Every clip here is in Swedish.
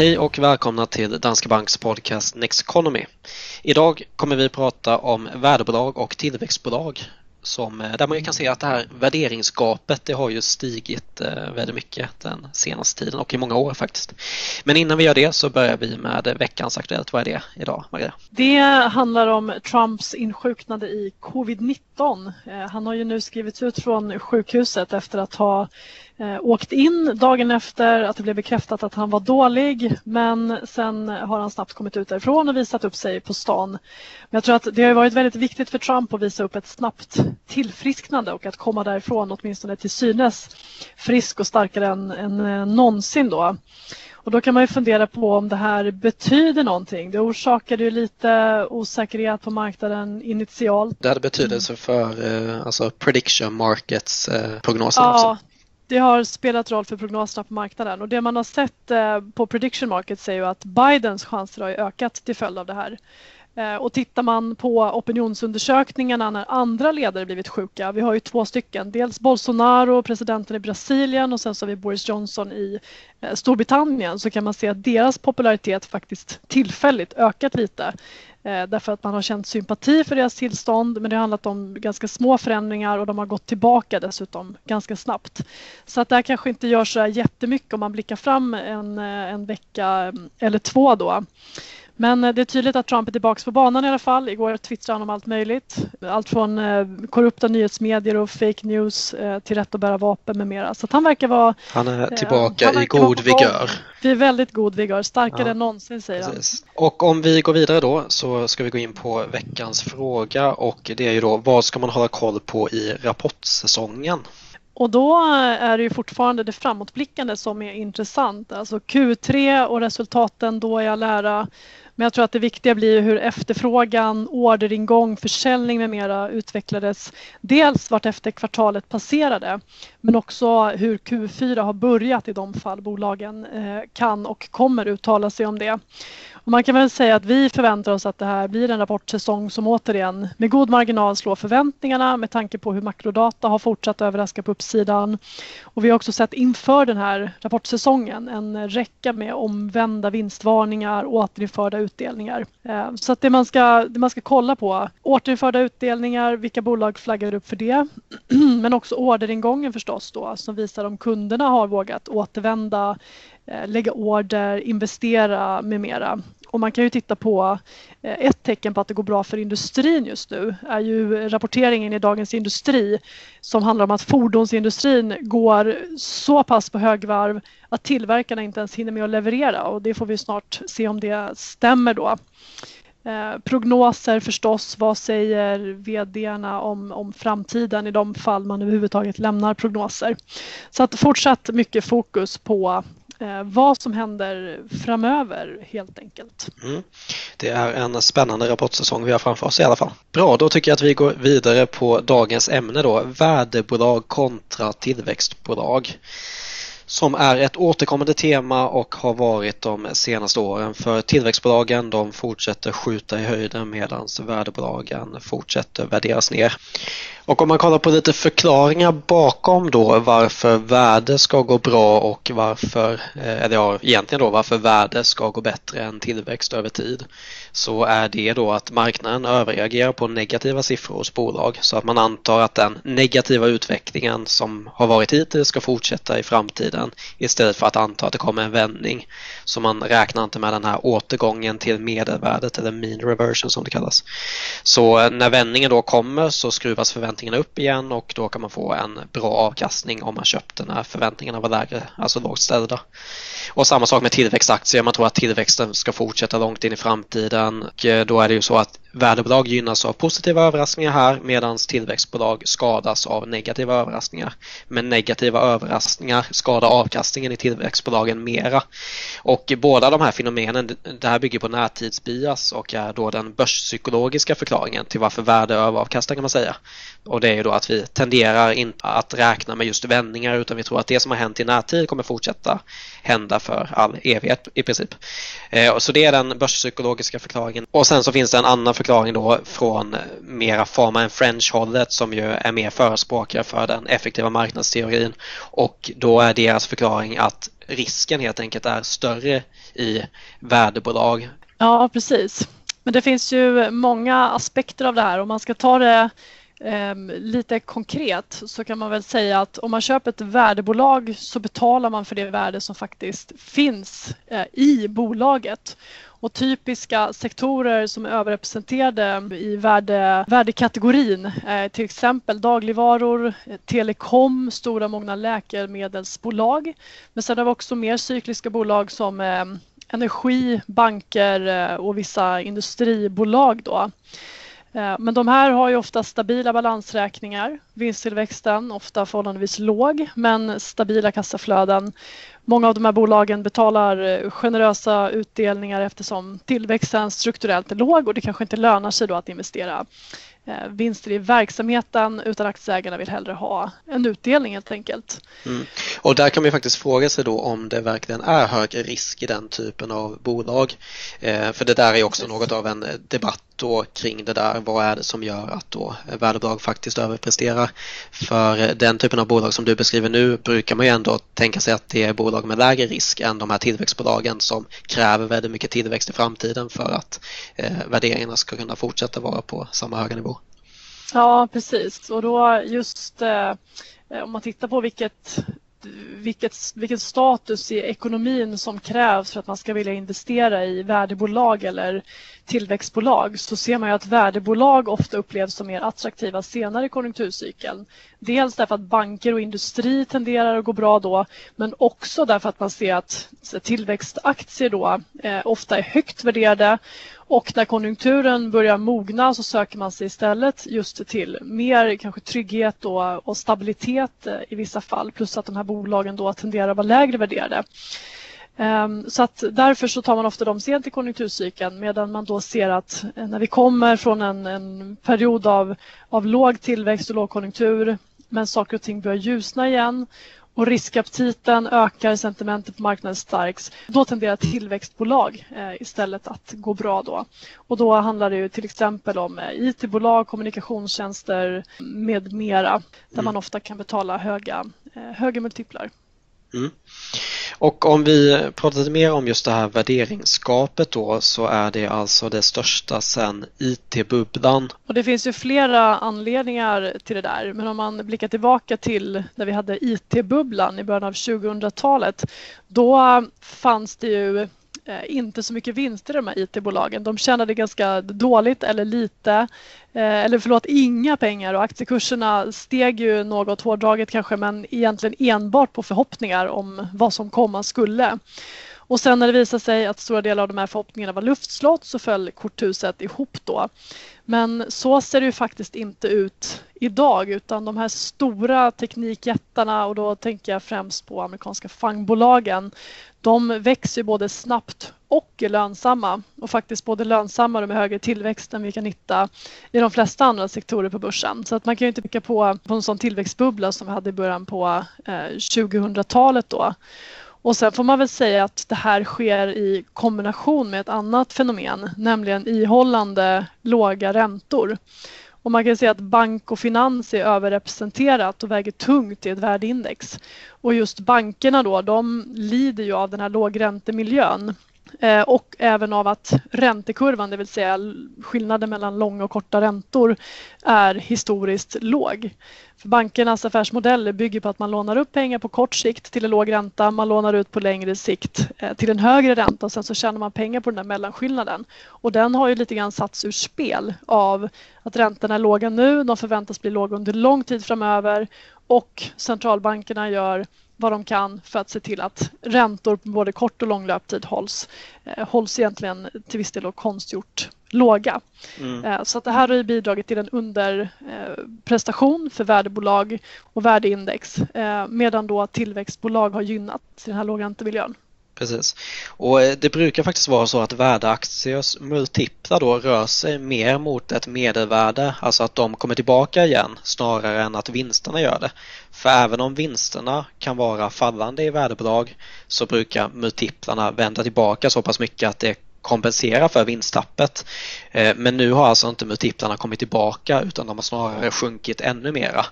Hej och välkomna till Danske Banks podcast Next Economy. Idag kommer vi prata om värdebolag och tillväxtbolag som, eh, där man kan se att det här värderingsgapet det har ju stigit eh, väldigt mycket den senaste tiden och i många år faktiskt. Men innan vi gör det så börjar vi med veckans Aktuellt. Vad är det idag, Maria? Det handlar om Trumps insjuknande i covid-19. Eh, han har ju nu skrivits ut från sjukhuset efter att ha åkt in dagen efter att det blev bekräftat att han var dålig men sen har han snabbt kommit ut därifrån och visat upp sig på stan. Men jag tror att det har varit väldigt viktigt för Trump att visa upp ett snabbt tillfrisknande och att komma därifrån åtminstone till synes frisk och starkare än, än eh, någonsin då. Och då kan man ju fundera på om det här betyder någonting. Det orsakade ju lite osäkerhet på marknaden initialt. Det hade betydelse för eh, alltså prediction markets eh, prognoser ja, också det har spelat roll för prognoserna på marknaden och det man har sett eh, på prediction market säger ju att Bidens chanser har ökat till följd av det här. Eh, och tittar man på opinionsundersökningarna när andra ledare blivit sjuka, vi har ju två stycken, dels Bolsonaro, presidenten i Brasilien och sen så har vi Boris Johnson i eh, Storbritannien, så kan man se att deras popularitet faktiskt tillfälligt ökat lite. Eh, därför att man har känt sympati för deras tillstånd men det har handlat om ganska små förändringar och de har gått tillbaka dessutom ganska snabbt. Så att det här kanske inte gör så jättemycket om man blickar fram en, en vecka mm, eller två då. Men eh, det är tydligt att Trump är tillbaka på banan i alla fall. Igår twittrade han om allt möjligt. Allt från eh, korrupta nyhetsmedier och fake news eh, till rätt att bära vapen med mera. Så han verkar vara... Han är tillbaka han i god vigör. Vi är väldigt god vigör, starkare ja. än någonsin säger Precis. han. Och om vi går vidare då så ska vi gå in på veckans fråga och det är ju då vad ska man hålla koll på i rapportsäsongen? Och då är det ju fortfarande det framåtblickande som är intressant. Alltså Q3 och resultaten då i all ära. Men jag tror att det viktiga blir hur efterfrågan, orderingång, försäljning med mera utvecklades. Dels vart efter kvartalet passerade men också hur Q4 har börjat i de fall bolagen eh, kan och kommer uttala sig om det. Man kan väl säga att vi förväntar oss att det här blir en rapportsäsong som återigen med god marginal slår förväntningarna med tanke på hur makrodata har fortsatt överraska på uppsidan. Och vi har också sett inför den här rapportsäsongen en räcka med omvända vinstvarningar och återinförda utdelningar. Eh, så att det man ska, det man ska kolla på, återinförda utdelningar, vilka bolag flaggar upp för det? Men också orderingången förstås då som visar om kunderna har vågat återvända eh, lägga order, investera med mera. Och man kan ju titta på eh, ett tecken på att det går bra för industrin just nu är ju rapporteringen i Dagens Industri som handlar om att fordonsindustrin går så pass på högvarv att tillverkarna inte ens hinner med att leverera och det får vi snart se om det stämmer då. Eh, prognoser förstås, vad säger vdarna om, om framtiden i de fall man överhuvudtaget lämnar prognoser. Så att fortsatt mycket fokus på Eh, vad som händer framöver helt enkelt. Mm. Det är en spännande rapportsäsong vi har framför oss i alla fall. Bra, då tycker jag att vi går vidare på dagens ämne då, värdebolag kontra tillväxtbolag som är ett återkommande tema och har varit de senaste åren. För tillväxtbolagen de fortsätter skjuta i höjden medan värdebolagen fortsätter värderas ner. Och om man kollar på lite förklaringar bakom då varför värde ska gå bra och varför, eh, eller ja, egentligen då varför värde ska gå bättre än tillväxt över tid så är det då att marknaden överreagerar på negativa siffror hos bolag så att man antar att den negativa utvecklingen som har varit hittills ska fortsätta i framtiden istället för att anta att det kommer en vändning. Så man räknar inte med den här återgången till medelvärdet eller mean reversion som det kallas. Så eh, när vändningen då kommer så skruvas förväntningarna förväntningarna upp igen och då kan man få en bra avkastning om man köpte när förväntningarna var lägre, alltså lågt ställda. Och samma sak med tillväxtaktier, man tror att tillväxten ska fortsätta långt in i framtiden. Och eh, då är det ju så att värdebolag gynnas av positiva överraskningar här medan tillväxtbolag skadas av negativa överraskningar. Men negativa överraskningar skadar avkastningen i tillväxtbolagen mera. Och båda de här fenomenen, det här bygger på närtidsbias och är då den börspsykologiska förklaringen till varför värde överavkastar kan man säga. Och det är ju då att vi tenderar inte att räkna med just vändningar utan vi tror att det som har hänt i närtid kommer fortsätta hända för all evighet i princip. Eh, så det är den börspsykologiska förklaringen. Och sen så finns det en annan förklaring då från eh, mera Pharma and French-hållet som ju är mer förespråkare för den effektiva marknadsteorin och då är deras förklaring att risken helt enkelt är större i värdebolag. Ja, precis. Men det finns ju många aspekter av det här. Om man ska ta det eh, lite konkret så kan man väl säga att om man köper ett värdebolag så betalar man för det värde som faktiskt finns eh, i bolaget. Och typiska sektorer som är överrepresenterade i värde, värdekategorin är till exempel dagligvaror, eh, telekom, stora många läkemedelsbolag. Men sen har vi också mer cykliska bolag som eh, energi, banker och vissa industribolag. Då. Eh, men de här har ju ofta stabila balansräkningar. Vinsttillväxten ofta förhållandevis låg men stabila kassaflöden. Många av de här bolagen betalar eh, generösa utdelningar eftersom tillväxten strukturellt är låg och det kanske inte lönar sig då att investera Eh, vinster i verksamheten utan aktieägarna vill hellre ha en utdelning helt enkelt. Mm. Och där kan man faktiskt fråga sig då om det verkligen är hög risk i den typen av bolag. Eh, för det där är också något av en debatt då kring det där. Vad är det som gör att då värdebolag faktiskt överpresterar? För den typen av bolag som du beskriver nu brukar man ju ändå tänka sig att det är bolag med lägre risk än de här tillväxtbolagen som kräver väldigt mycket tillväxt i framtiden för att eh, värderingarna ska kunna fortsätta vara på samma höga nivå. Ja, precis. Och då just eh, om man tittar på vilket vilket, vilken status i ekonomin som krävs för att man ska vilja investera i värdebolag eller tillväxtbolag så ser man ju att värdebolag ofta upplevs som mer attraktiva senare i konjunkturcykeln. Dels därför att banker och industri tenderar att gå bra då men också därför att man ser att tillväxtaktier då eh, ofta är högt värderade och när konjunkturen börjar mogna så söker man sig istället just till mer kanske trygghet och, och stabilitet eh, i vissa fall plus att de här bolagen då tenderar att vara lägre värderade. Ehm, så att därför så tar man ofta dem sent i konjunkturcykeln medan man då ser att eh, när vi kommer från en, en period av, av låg tillväxt och lågkonjunktur men saker och ting börjar ljusna igen och riskaptiten ökar, sentimentet på marknaden stärks. Då tenderar tillväxtbolag eh, istället att gå bra då. Och då handlar det ju till exempel om eh, IT-bolag, kommunikationstjänster med mera där mm. man ofta kan betala höga, eh, höga multiplar. Mm. Och om vi pratar lite mer om just det här värderingsgapet då så är det alltså det största sedan IT-bubblan. Och det finns ju flera anledningar till det där men om man blickar tillbaka till när vi hade IT-bubblan i början av 2000-talet då fanns det ju Eh, inte så mycket vinster i de här IT-bolagen. De tjänade ganska dåligt eller lite, eh, eller förlåt inga pengar och aktiekurserna steg ju något hårdraget kanske men egentligen enbart på förhoppningar om vad som komma skulle. Och sen när det visade sig att stora delar av de här förhoppningarna var luftslott så föll korthuset ihop då. Men så ser det ju faktiskt inte ut idag utan de här stora teknikjättarna och då tänker jag främst på amerikanska fangbolagen. De växer både snabbt och är lönsamma och faktiskt både lönsammare med högre tillväxt än vi kan hitta i de flesta andra sektorer på börsen. Så att man kan ju inte peka på, på en sån tillväxtbubbla som vi hade i början på eh, 2000-talet då. Och sen får man väl säga att det här sker i kombination med ett annat fenomen, nämligen ihållande låga räntor. Och man kan säga att bank och finans är överrepresenterat och väger tungt i ett värdeindex. Och just bankerna då, de lider ju av den här lågräntemiljön Eh, och även av att räntekurvan, det vill säga skillnaden mellan långa och korta räntor, är historiskt låg. För bankernas affärsmodeller bygger på att man lånar upp pengar på kort sikt till en låg ränta, man lånar ut på längre sikt eh, till en högre ränta och sen så tjänar man pengar på den där mellanskillnaden. Och den har ju lite grann satts ur spel av att räntorna är låga nu, de förväntas bli låga under lång tid framöver och centralbankerna gör vad de kan för att se till att räntor på både kort och lång löptid hålls, eh, hålls egentligen till viss del konstgjort låga. Mm. Eh, så att det här har bidragit till en underprestation eh, för värdebolag och värdeindex medan då tillväxtbolag har gynnat den här lågräntemiljön. Precis. Och eh, det brukar faktiskt vara så att värdeaktiers multiplar då rör sig mer mot ett medelvärde, alltså att de kommer tillbaka igen snarare än att vinsterna gör det. För även om vinsterna kan vara fallande i värdebolag så brukar multiplarna vända tillbaka så pass mycket att det kompensera för vinsttappet. Eh, men nu har alltså inte multiplarna kommit tillbaka utan de har snarare sjunkit ännu mera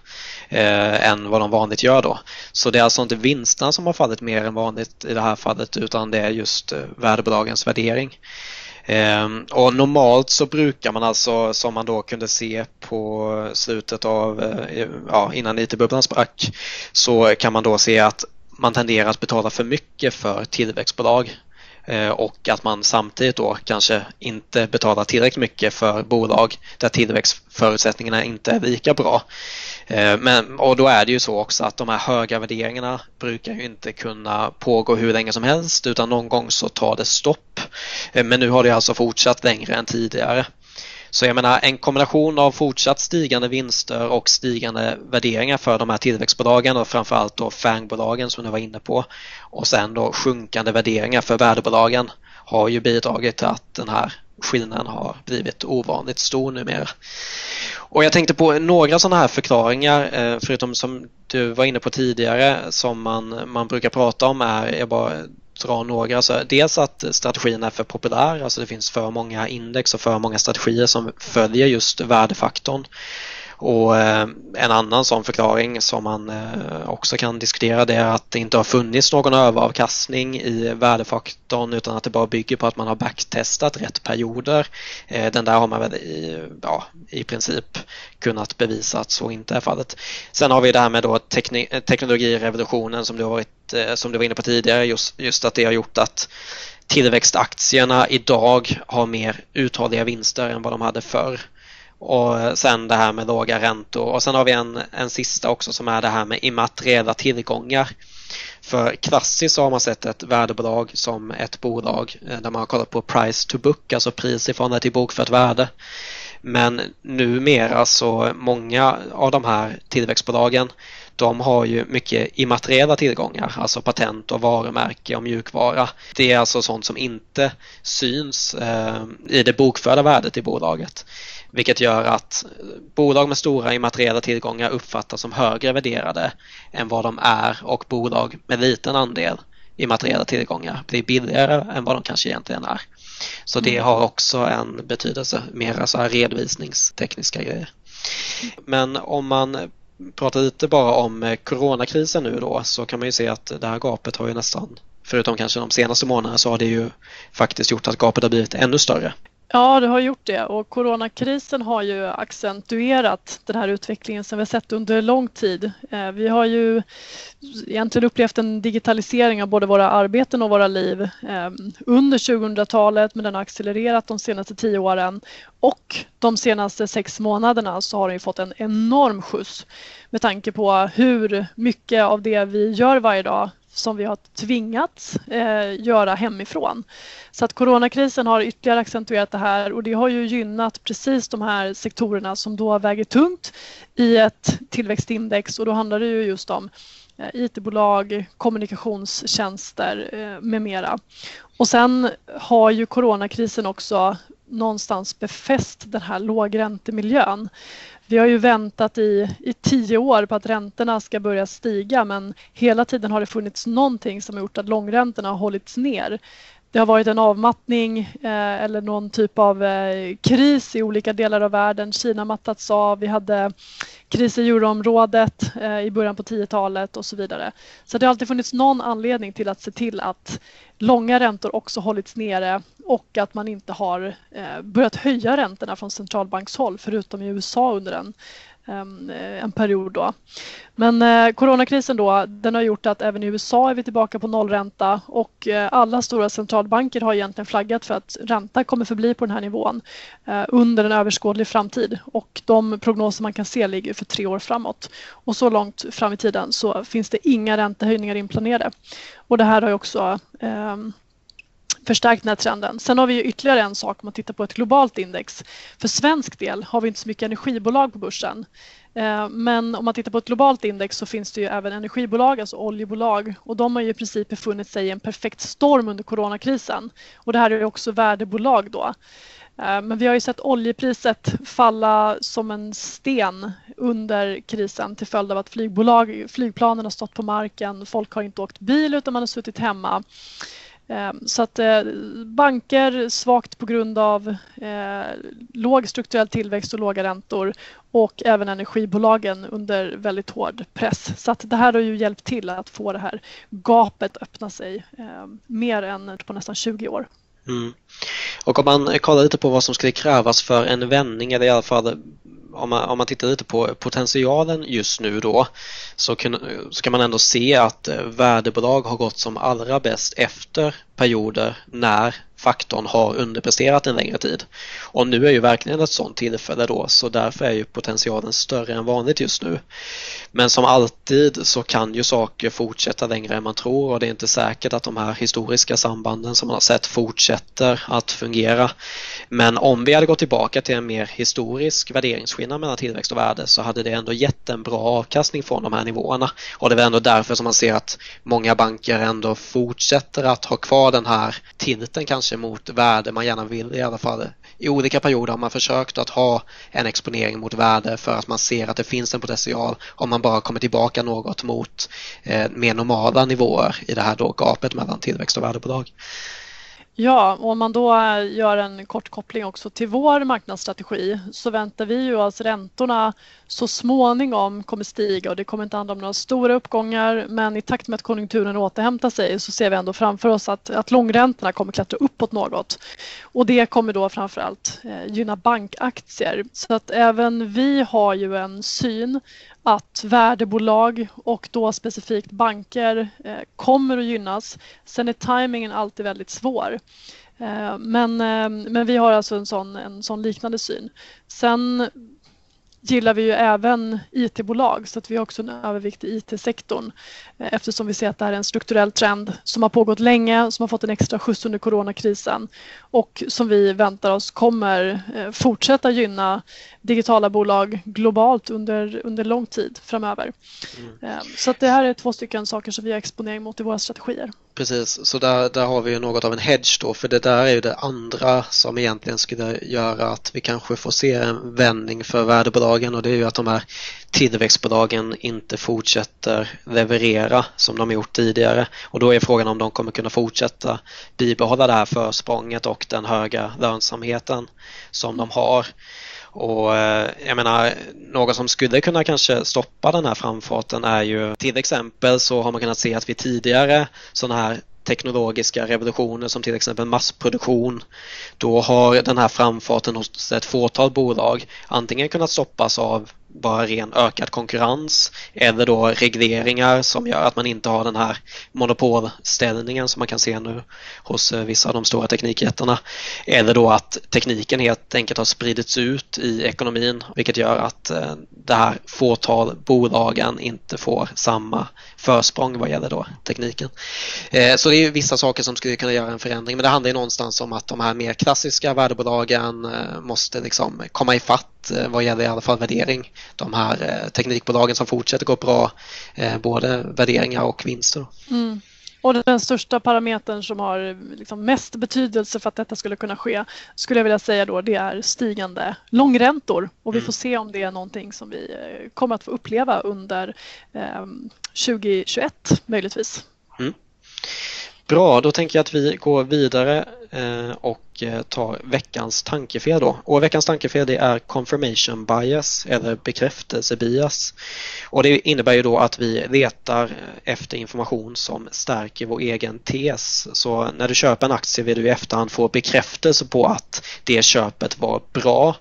eh, än vad de vanligt gör då. Så det är alltså inte vinsterna som har fallit mer än vanligt i det här fallet utan det är just eh, värdebolagens värdering. Ehm, och normalt så brukar man alltså, som man då kunde se på slutet av, ja, innan IT-bubblan sprack, så kan man då se att man tenderar att betala för mycket för tillväxtbolag Eh, och att man samtidigt då kanske inte betalar tillräckligt mycket för bolag där tillväxtförutsättningarna inte är lika bra. Eh, men, och då är det ju så också att de här höga värderingarna brukar ju inte kunna pågå hur länge som helst utan någon gång så tar det stopp. Eh, men nu har det alltså fortsatt längre än tidigare. Så jag menar en kombination av fortsatt stigande vinster och stigande värderingar för de här tillväxtbolagen och framförallt då FANG-bolagen som du var inne på och sen då sjunkande värderingar för värdebolagen har ju bidragit till att den här skillnaden har blivit ovanligt stor numera. Och jag tänkte på några sådana här förklaringar eh, förutom som du var inne på tidigare som man, man brukar prata om är, jag bara dra några, alltså dels att strategin är för populär, alltså det finns för många index och för många strategier som följer just värdefaktorn. Och eh, en annan sån förklaring som man eh, också kan diskutera det är att det inte har funnits någon överavkastning i värdefaktorn utan att det bara bygger på att man har backtestat rätt perioder. Eh, den där har man väl i, ja, i princip kunnat bevisa att så inte är fallet. Sen har vi det här med då teknologirevolutionen som du, har varit, som du var inne på tidigare, just, just att det har gjort att tillväxtaktierna idag har mer uthålliga vinster än vad de hade förr. Och sen det här med låga räntor och sen har vi en, en sista också som är det här med immateriella tillgångar. För klassiskt så har man sett ett värdebolag som ett bolag eh, där man har kollat på price to book, alltså pris i förhållande till bokfört värde. Men numera så många av de här tillväxtbolagen de har ju mycket immateriella tillgångar, alltså patent och varumärke och mjukvara. Det är alltså sånt som inte syns eh, i det bokförda värdet i bolaget. Vilket gör att bolag med stora immateriella tillgångar uppfattas som högre värderade än vad de är och bolag med liten andel immateriella tillgångar blir billigare än vad de kanske egentligen är. Så det mm. har också en betydelse, mera så här redovisningstekniska grejer. Men om man pratar lite bara om coronakrisen nu då så kan man ju se att det här gapet har ju nästan, förutom kanske de senaste månaderna, så har det ju faktiskt gjort att gapet har blivit ännu större. Ja, det har gjort det och coronakrisen har ju accentuerat den här utvecklingen som vi har sett under lång tid. Eh, vi har ju egentligen upplevt en digitalisering av både våra arbeten och våra liv eh, under 2000-talet men den har accelererat de senaste tio åren och de senaste sex månaderna så har den fått en enorm skjuts med tanke på hur mycket av det vi gör varje dag som vi har tvingats eh, göra hemifrån. Så att coronakrisen har ytterligare accentuerat det här och det har ju gynnat precis de här sektorerna som då väger tungt i ett tillväxtindex och då handlar det ju just om eh, IT-bolag, kommunikationstjänster eh, med mera. Och sen har ju coronakrisen också någonstans befäst den här lågräntemiljön. Vi har ju väntat i, i tio år på att räntorna ska börja stiga men hela tiden har det funnits någonting som har gjort att långräntorna har hållits ner. Det har varit en avmattning eh, eller någon typ av eh, kris i olika delar av världen. Kina mattats av, vi hade kris i euroområdet eh, i början på 10-talet och så vidare. Så det har alltid funnits någon anledning till att se till att långa räntor också hållits nere och att man inte har eh, börjat höja räntorna från centralbankshåll förutom i USA under en, Ehm, eh, en period. Då. Men eh, coronakrisen då, den har gjort att även i USA är vi tillbaka på nollränta och eh, alla stora centralbanker har egentligen flaggat för att ränta kommer förbli på den här nivån eh, under en överskådlig framtid och de prognoser man kan se ligger för tre år framåt. Och så långt fram i tiden så finns det inga räntehöjningar inplanerade. Och det här har ju också eh, förstärkt den här trenden. Sen har vi ju ytterligare en sak om man tittar på ett globalt index. För svensk del har vi inte så mycket energibolag på börsen. Eh, men om man tittar på ett globalt index så finns det ju även energibolag, alltså oljebolag och de har ju i princip befunnit sig i en perfekt storm under coronakrisen. Och det här är ju också värdebolag då. Eh, men vi har ju sett oljepriset falla som en sten under krisen till följd av att flygbolag, flygplanen har stått på marken. Folk har inte åkt bil utan man har suttit hemma. Ehm, så att eh, banker svagt på grund av eh, låg strukturell tillväxt och låga räntor och även energibolagen under väldigt hård press. Så att det här har ju hjälpt till att få det här gapet öppna sig ehm, mer än på nästan 20 år. Mm. Och om man kollar lite på vad som skulle krävas för en vändning eller i alla fall om man, om man tittar lite på potentialen just nu då så kan, så kan man ändå se att eh, värdebolag har gått som allra bäst efter perioder när faktorn har underpresterat en längre tid. Och nu är ju verkligen ett sådant tillfälle då så därför är ju potentialen större än vanligt just nu. Men som alltid så kan ju saker fortsätta längre än man tror och det är inte säkert att de här historiska sambanden som man har sett fortsätter att fungera. Men om vi hade gått tillbaka till en mer historisk värderingsskillnad mellan tillväxt och värde så hade det ändå gett en bra avkastning från de här nivåerna. Och det är väl ändå därför som man ser att många banker ändå fortsätter att ha kvar den här tilten kanske mot värde man gärna vill i alla fall. I olika perioder har man försökt att ha en exponering mot värde för att man ser att det finns en potential om man bara kommer tillbaka något mot eh, mer normala nivåer i det här då gapet mellan tillväxt och värdebolag. Ja, och om man då gör en kort koppling också till vår marknadsstrategi så väntar vi ju oss räntorna så småningom kommer stiga och det kommer inte handla om några stora uppgångar men i takt med att konjunkturen återhämtar sig så ser vi ändå framför oss att, att långräntorna kommer klättra uppåt något. Och det kommer då framförallt eh, gynna bankaktier. Så att även vi har ju en syn att värdebolag och då specifikt banker eh, kommer att gynnas. Sen är timingen alltid väldigt svår. Eh, men, eh, men vi har alltså en sån, en sån liknande syn. Sen gillar vi ju även IT-bolag så att vi har också en övervikt i IT-sektorn eh, eftersom vi ser att det här är en strukturell trend som har pågått länge, som har fått en extra skjuts under coronakrisen och som vi väntar oss kommer eh, fortsätta gynna digitala bolag globalt under, under lång tid framöver. Mm. Eh, så att det här är två stycken saker som vi har exponering mot i våra strategier. Precis, så där, där har vi ju något av en hedge då för det där är ju det andra som egentligen skulle göra att vi kanske får se en vändning för värdebolagen och det är ju att de här tillväxtbolagen inte fortsätter leverera som de gjort tidigare och då är frågan om de kommer kunna fortsätta bibehålla det här försprånget och den höga lönsamheten som de har. Och eh, jag menar, något som skulle kunna kanske stoppa den här framfarten är ju till exempel så har man kunnat se att vi tidigare sådana här teknologiska revolutioner som till exempel massproduktion då har den här framfarten hos ett fåtal bolag antingen kunnat stoppas av bara ren ökad konkurrens eller då regleringar som gör att man inte har den här monopolställningen som man kan se nu hos eh, vissa av de stora teknikjättarna. Eller då att tekniken helt enkelt har spridits ut i ekonomin vilket gör att eh, det här fåtal bolagen inte får samma försprång vad gäller då tekniken. Eh, så det är vissa saker som skulle kunna göra en förändring men det handlar ju någonstans om att de här mer klassiska värdebolagen måste liksom komma ifatt vad gäller i alla fall värdering de här eh, teknikbolagen som fortsätter gå bra, eh, både värderingar och vinster. Mm. Och den största parametern som har liksom mest betydelse för att detta skulle kunna ske skulle jag vilja säga då det är stigande långräntor och vi mm. får se om det är någonting som vi eh, kommer att få uppleva under eh, 2021 möjligtvis. Mm. Bra, då tänker jag att vi går vidare eh, och Eh, tar veckans tankefel då. Och veckans tankefel det är confirmation bias eller bekräftelsebias. Och det innebär ju då att vi letar efter information som stärker vår egen tes. Så när du köper en aktie vill du i efterhand få bekräftelse på att det köpet var bra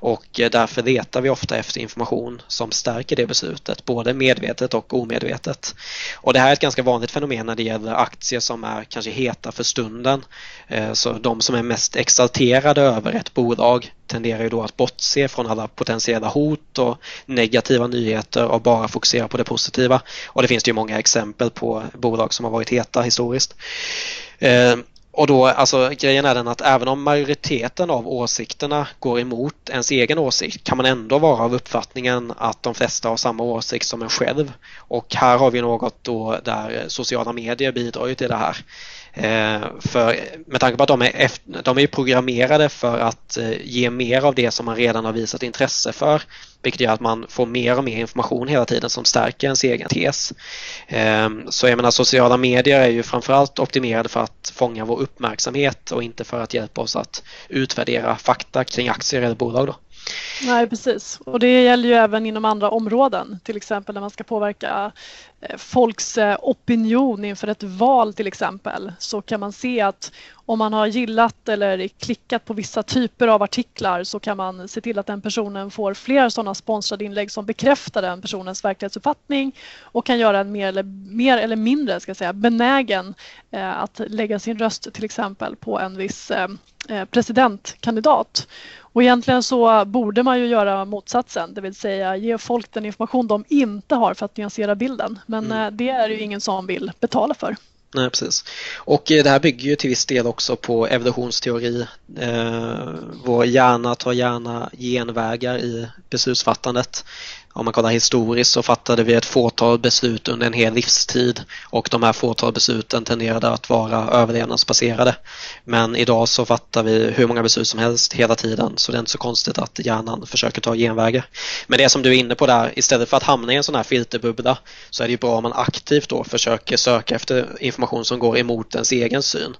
och eh, därför letar vi ofta efter information som stärker det beslutet, både medvetet och omedvetet. Och det här är ett ganska vanligt fenomen när det gäller aktier som är kanske heta för stunden. Eh, så de som är mest mest exalterade över ett bolag tenderar ju då att bortse från alla potentiella hot och negativa nyheter och bara fokusera på det positiva. Och det finns det ju många exempel på bolag som har varit heta historiskt. Eh, och då, alltså grejen är den att även om majoriteten av åsikterna går emot ens egen åsikt kan man ändå vara av uppfattningen att de flesta har samma åsikt som en själv. Och här har vi något då där sociala medier bidrar ju till det här. Eh, för med tanke på att de är, efter, de är programmerade för att eh, ge mer av det som man redan har visat intresse för. Vilket gör att man får mer och mer information hela tiden som stärker ens egen tes. Ehm, så jag menar sociala medier är ju framförallt optimerade för att fånga vår uppmärksamhet och inte för att hjälpa oss att utvärdera fakta kring aktier eller bolag. Då. Nej precis. Och det gäller ju även inom andra områden till exempel när man ska påverka eh, folks eh, opinion inför ett val till exempel så kan man se att om man har gillat eller klickat på vissa typer av artiklar så kan man se till att den personen får fler sådana sponsrade inlägg som bekräftar den personens verklighetsuppfattning och kan göra en mer eller, mer eller mindre ska säga, benägen eh, att lägga sin röst till exempel på en viss presidentkandidat. Och egentligen så borde man ju göra motsatsen, det vill säga ge folk den information de inte har för att nyansera bilden. Men mm. Eh, det är ju ingen som vill betala för. Nej, precis. Och eh, det här bygger ju till viss del också på evolutionsteori. Eh, vår hjärna tar gärna genvägar i beslutsfattandet om man kollar historiskt så fattade vi ett fåtal beslut under en hel livstid och de här fåtal besluten tenderade att vara överlevnadsbaserade. Men idag så fattar vi hur många beslut som helst hela tiden så det är inte så konstigt att hjärnan försöker ta genvägar. Men det som du är inne på där, istället för att hamna i en sån här filterbubbla så är det bra om man aktivt då försöker söka efter information som går emot ens egen syn.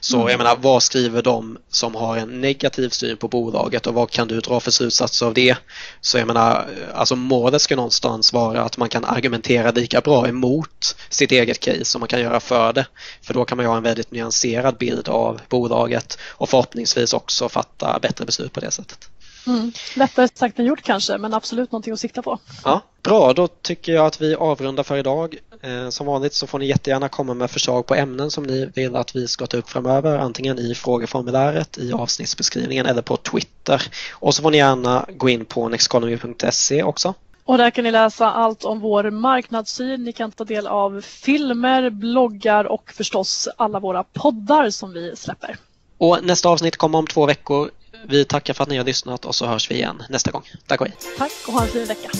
Så mm. jag menar, vad skriver de som har en negativ syn på bolaget och vad kan du dra för slutsatser av det? Så jag menar, alltså målet ska någonstans vara att man kan argumentera lika bra emot sitt eget case som man kan göra för det. För då kan man ha en väldigt nyanserad bild av bolaget och förhoppningsvis också fatta bättre beslut på det sättet. Mm. Lättare sagt än gjort kanske, men absolut någonting att sikta på. Ja, Bra, då tycker jag att vi avrundar för idag. Eh, som vanligt så får ni jättegärna komma med förslag på ämnen som ni vill att vi ska ta upp framöver, antingen i frågeformuläret, i avsnittsbeskrivningen eller på Twitter. Och så får ni gärna gå in på nexeconomy.se också. Och där kan ni läsa allt om vår marknadssyn. Ni kan ta del av filmer, bloggar och förstås alla våra poddar som vi släpper. Och nästa avsnitt kommer om två veckor. Vi tackar för att ni har lyssnat och så hörs vi igen nästa gång. Tack och hej. Tack och ha en fin vecka.